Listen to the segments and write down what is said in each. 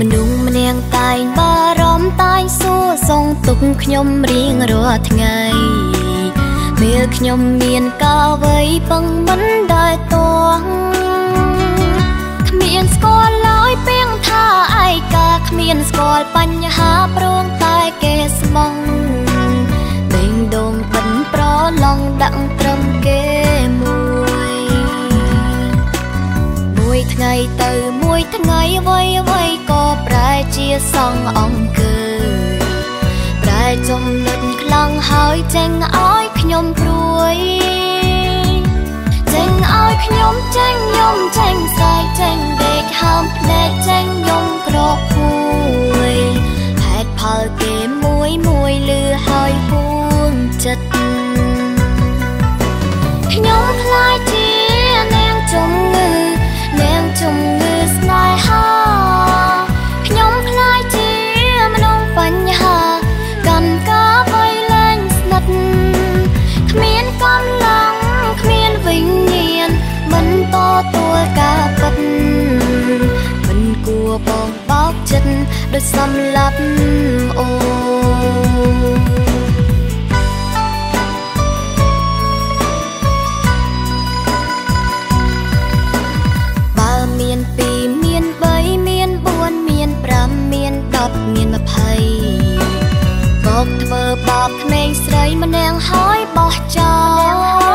មនុស្សម្នាងតែងបារម្ភតែងសួរសងទុកខ្ញុំរៀងរាល់ថ្ងៃពេលខ្ញុំមានកាវ័យពឹងមិនដែលតងគ្មានស្គាល់ឡើយពេងថាឯកាគ្មានស្គាល់បញ្ហាព្រមតែគេស្មងបេងដូងបិនប្រឡងដាក់ត្រឹមគេមួយមួយថ្ងៃទៅមួយថ្ងៃអ្វីអ្វីក៏ប្រែជាសងអង្គើប្រែចំណុចខ្លាំងហើយចេញឲ្យខ្ញុំព្រួ គួរបងបោកចិត្តដូចសម្លាប់អូបើមាន2មាន3មាន4មាន5មាន10មាន20បោកធ្វើបោកក្មេងស្រីម្នាក់ហើយបោះចោល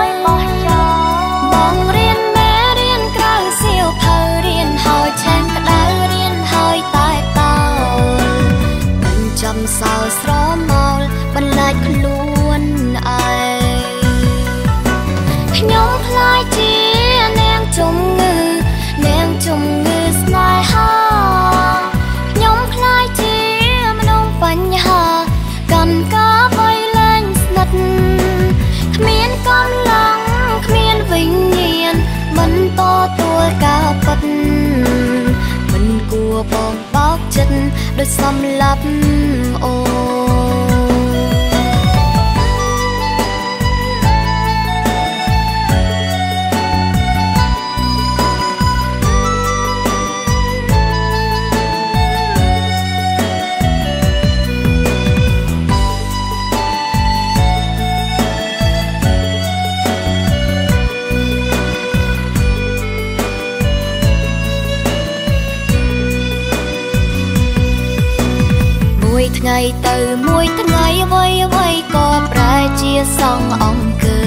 បងបោកចិត្តដូចសម្លាប់អូមួ ថ្ងៃទៅមួយថ្ងៃអ្វីអ្វីក៏ប្រែជាសងអង្គើ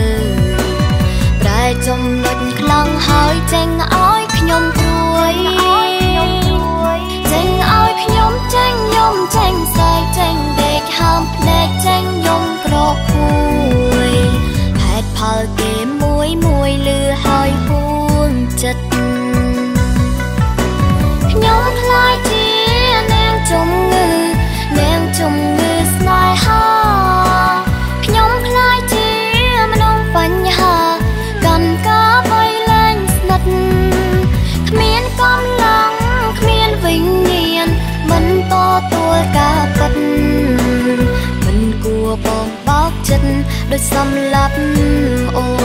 ប្រែចំណុចខ្លាំងហើយចេញឲ្បងបោកចិត្តដូចសម្លាប់អូ